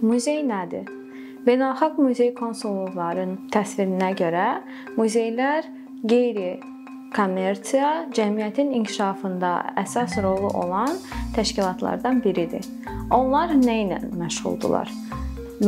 Muzey nədir? Beynəlxalq muzey konsulluqların təsvirinə görə muzeylər qeyri kommersiya cəmiyyətin inkişafında əsas rolu olan təşkilatlardan biridir. Onlar nə ilə məşğuldurlar?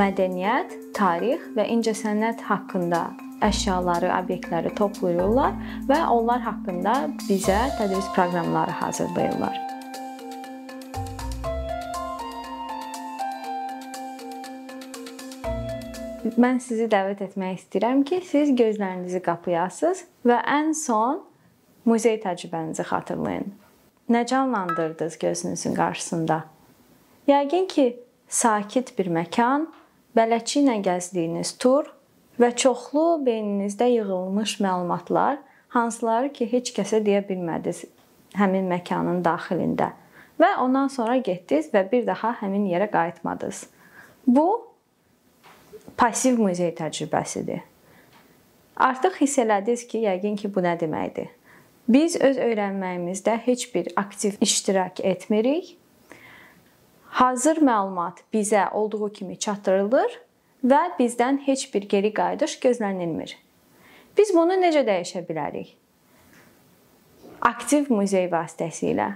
Mədəniyyət, tarix və incəsənət haqqında əşyaları, obyektləri toplayırlar və onlar haqqında bizə tədris proqramları hazırlayırlar. Mən sizi dəvət etmək istəyirəm ki, siz gözlərinizi qapayasınız və ən son muzey təcrübənizi xatırlayın. Nə canlandırdınız gözünüzün qarşısında? Yəqin ki, sakit bir məkan, bələdçi ilə gəzdiyiniz tur və çoxlu beyninizdə yığılmış məlumatlar, hansıları ki, heç kəsə deyə bilmədiniz həmin məkanın daxilində və ondan sonra getdiniz və bir daha həmin yerə qayıtmadınız. Bu passiv muzey təcrübəsidir. Artıq hiss elədiniz ki, yəqin ki, bu nə deməkdir? Biz öz öyrənməyimizdə heç bir aktiv iştirak etmirik. Hazır məlumat bizə olduğu kimi çatdırılır və bizdən heç bir geri qayıdış gözlənilmir. Biz bunu necə dəyişə bilərik? Aktiv muzey vasitəsilə.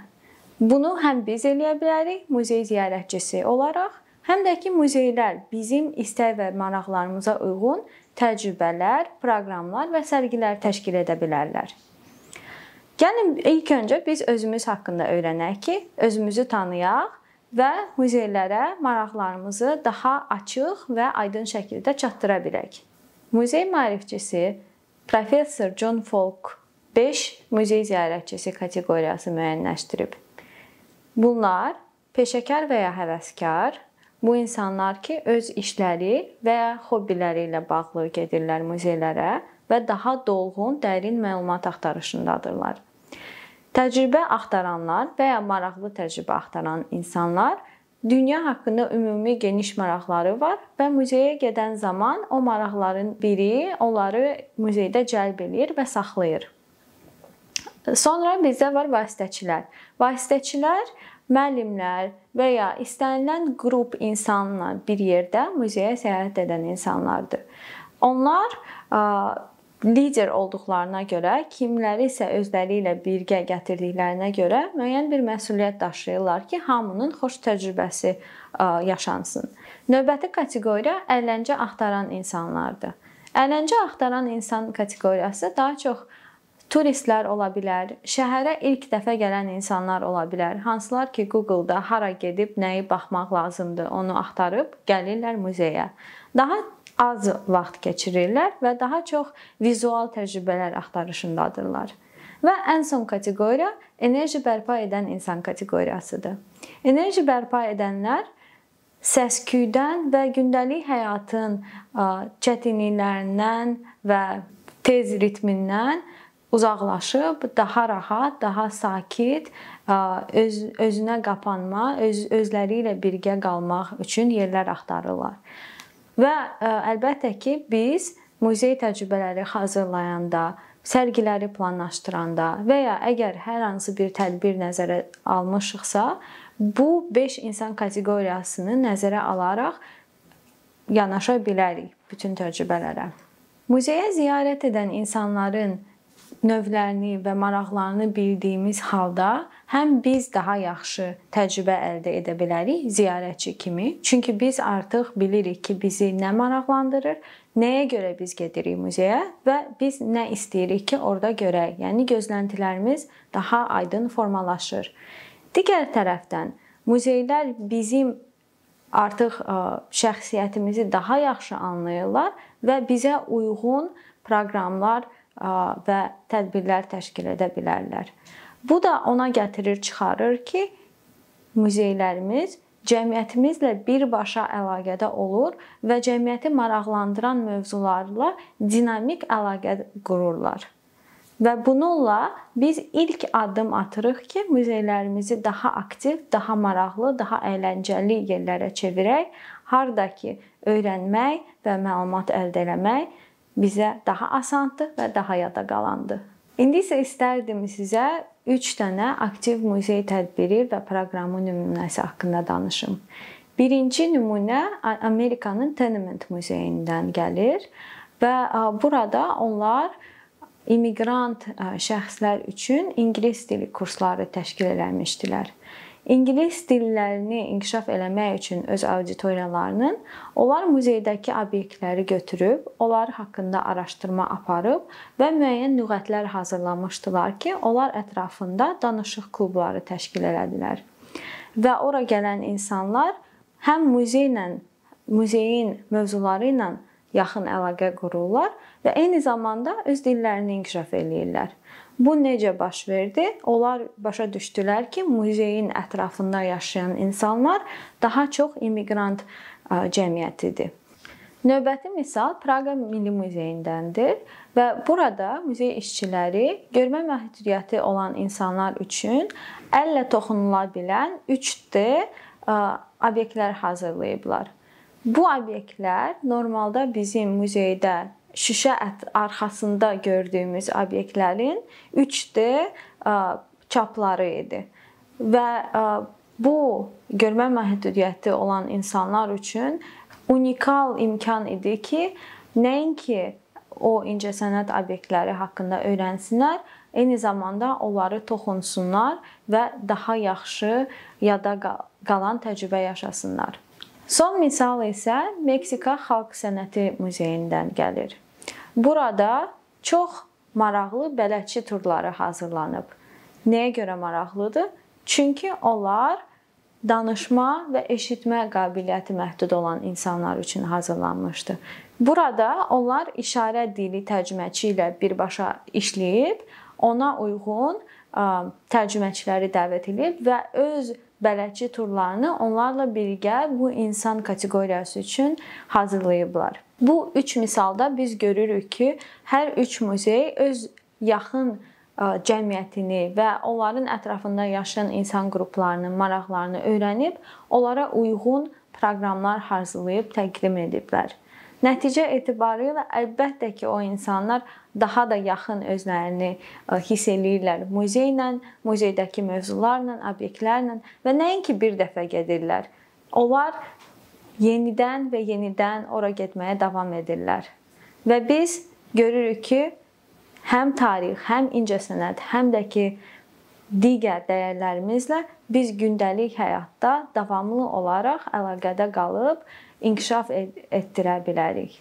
Bunu həm biz eləyə bilərik, muzey ziyarətçisi olaraq, həm də ki, muzeylər bizim istək və maraqlarımıza uyğun təcrübələr, proqramlar və sərgilər təşkil edə bilərlər. Gəlin ilk öncə biz özümüz haqqında öyrənək ki, özümüzü tanıyaq və muzeylərə maraqlarımızı daha açıq və aydın şəkildə çatdıra bilək. Muzey maarifçisi professor John Falk 5 muzey ziyarətçisi kateqoriyası müəyyənləşdirib. Bunlar peşəkar və ya həvəskar, Bu insanlar ki, öz işləri və ya hobbiləri ilə bağlı gedirlər muzeylərə və daha dolğun, dərin məlumat axtarışındadırlar. Təcrübə axtaranlar və ya maraqlı təcrübə axtaran insanlar dünya haqqında ümumi geniş maraqları var və muzeyə gedən zaman o maraqların biri onları muzeydə cəlb eləyir və saxlayır. Sonra bizdə var vasitəçilər. Vasitəçilər müəllimlər və ya istənilən qrup insanla bir yerdə muzeyə səyahət edən insanlardır. Onlar lider olduqlarına görə, kimləri isə özləri ilə birgə gətirdiklərinə görə müəyyən bir məsuliyyət daşıyırlar ki, hamının xoş təcrübəsi yaşansın. Növbəti kateqoriya əyləncə axtaran insanlardır. Əyləncə axtaran insan kateqoriyası daha çox turistlər ola bilər, şəhərə ilk dəfə gələn insanlar ola bilər. Hansılar ki, Google-da hara gedib nəyi baxmaq lazımdır, onu axtarıb gəlirlər muzeyə. Daha az vaxt keçirirlər və daha çox vizual təcrübələr axtarışındadırlar. Və ən son kateqoriya enerji bərpa edən insan kateqoriyasıdır. Enerji bərpa edənlər səs-küydən və gündəlik həyatın çətinliklərindən və tez ritmindən uzaqlaşıb daha rahat, daha sakit, öz özünə qapanma, öz özləri ilə birgə qalmaq üçün yerlər axtarırlar. Və əlbəttə ki, biz muzey təcrübələri hazırlayanda, sərgiləri planlaşdıranda və ya əgər hər hansı bir tədbir nəzərə almışıqsa, bu 5 insan kateqoriyasını nəzərə alaraq yanaşa bilərik bütün təcrübələrə. Muzeyə ziyarət edən insanların növlərini və maraqlarını bildiyimiz halda həm biz daha yaxşı təcrübə əldə edə bilərik ziyarətçi kimi. Çünki biz artıq bilirik ki, bizi nə maraqlandırır, nəyə görə biz gedirik muzeyə və biz nə istəyirik ki, orada görək. Yəni gözləntilərimiz daha aydın formalaşır. Digər tərəfdən muzeylər bizim artıq şəxsiyyətimizi daha yaxşı anlayırlar və bizə uyğun proqramlar və tədbirlər təşkil edə bilərlər. Bu da ona gətirir, çıxarır ki, muzeylərimiz cəmiyyətimizlə birbaşa əlaqədə olur və cəmiyyəti maraqlandıran mövzularla dinamik əlaqə qururlar. Və bununla biz ilk addım atırıq ki, muzeylərimizi daha aktiv, daha maraqlı, daha əyləncəli yerlərə çevirək, harda ki, öyrənmək və məlumat əldə etmək bizə daha asandır və daha yada qalandır. İndi isə istərdim sizə 3 dənə aktiv muzey tədbiri və proqramı nümunəsi haqqında danışım. Birinci nümunə Amerikanın Tenement muzeyindən gəlir və burada onlar immiqrant şəxslər üçün ingilis dili kursları təşkil etmişdilər. İngilis dillərini inkişaf eləmək üçün öz auditoriyalarının onlar muzeydəki obyektləri götürüb, onlar haqqında araşdırma aparıb və müəyyən lüğətlər hazırlamışdılar ki, onlar ətrafında danışıq klubları təşkil elədilər. Və ora gələn insanlar həm muzeylə, muzeyin mövzuları ilə yaxın əlaqə qururlar və eyni zamanda öz dillərini inkişaf eləyirlər. Bu necə baş verdi? Onlar başa düşdülər ki, muzeyin ətrafında yaşayan insanlar daha çox immiqrant cəmiyyətidir. Növbəti misal Praqa Milli Muzeyindəndir və burada muzey işçiləri görmə məhdudiyyəti olan insanlar üçün əllə toxunula bilən 3D obyektlər hazırlayıblar. Bu obyektlər normalda bizim muzeydə şüşə arxasında gördüyümüz obyektlərin 3D çapları idi. Və bu görmə məhdudiyyəti olan insanlar üçün unikal imkan idi ki, nəinki o incəsənət obyektləri haqqında öyrənsinlər, eyni zamanda onları toxunsunlar və daha yaxşı yada qalan təcrübə yaşasınlar. Son misal isə Meksika Xalq Sənəti Muzeyindən gəlir. Burada çox maraqlı bələdçi turları hazırlanıb. Nəyə görə maraqlıdır? Çünki onlar danışma və eşitmə qabiliyyəti məhdud olan insanlar üçün hazırlanmışdı. Burada onlar işarə dili tərcüməçi ilə birbaşa işləyib, ona uyğun tərcüməçiləri dəvət edib və öz bələdçi turlarını onlarla birgə bu insan kateqoriyası üçün hazırlayıblar. Bu üç misalda biz görürük ki, hər üç muzey öz yaxın cəmiyyətini və onların ətrafında yaşayan insan qruplarının maraqlarını öyrənib, onlara uyğun proqramlar hazırlayıb təqdim ediblər. Nəticə etibarilə əlbəttə ki, o insanlar daha da yaxın özlərini hiss eləyirlər muzeylə, muzeydəki mövzularla, obyektlərlə və nəinki bir dəfə gedirlər. Onlar yenidən və yenidən ora getməyə davam edirlər. Və biz görürük ki, həm tarix, həm incəsənət, həm də ki digər dəyərlərimizlə biz gündəlik həyatda davamlı olaraq əlaqədə qalıb inkişaf etdirə bilərik.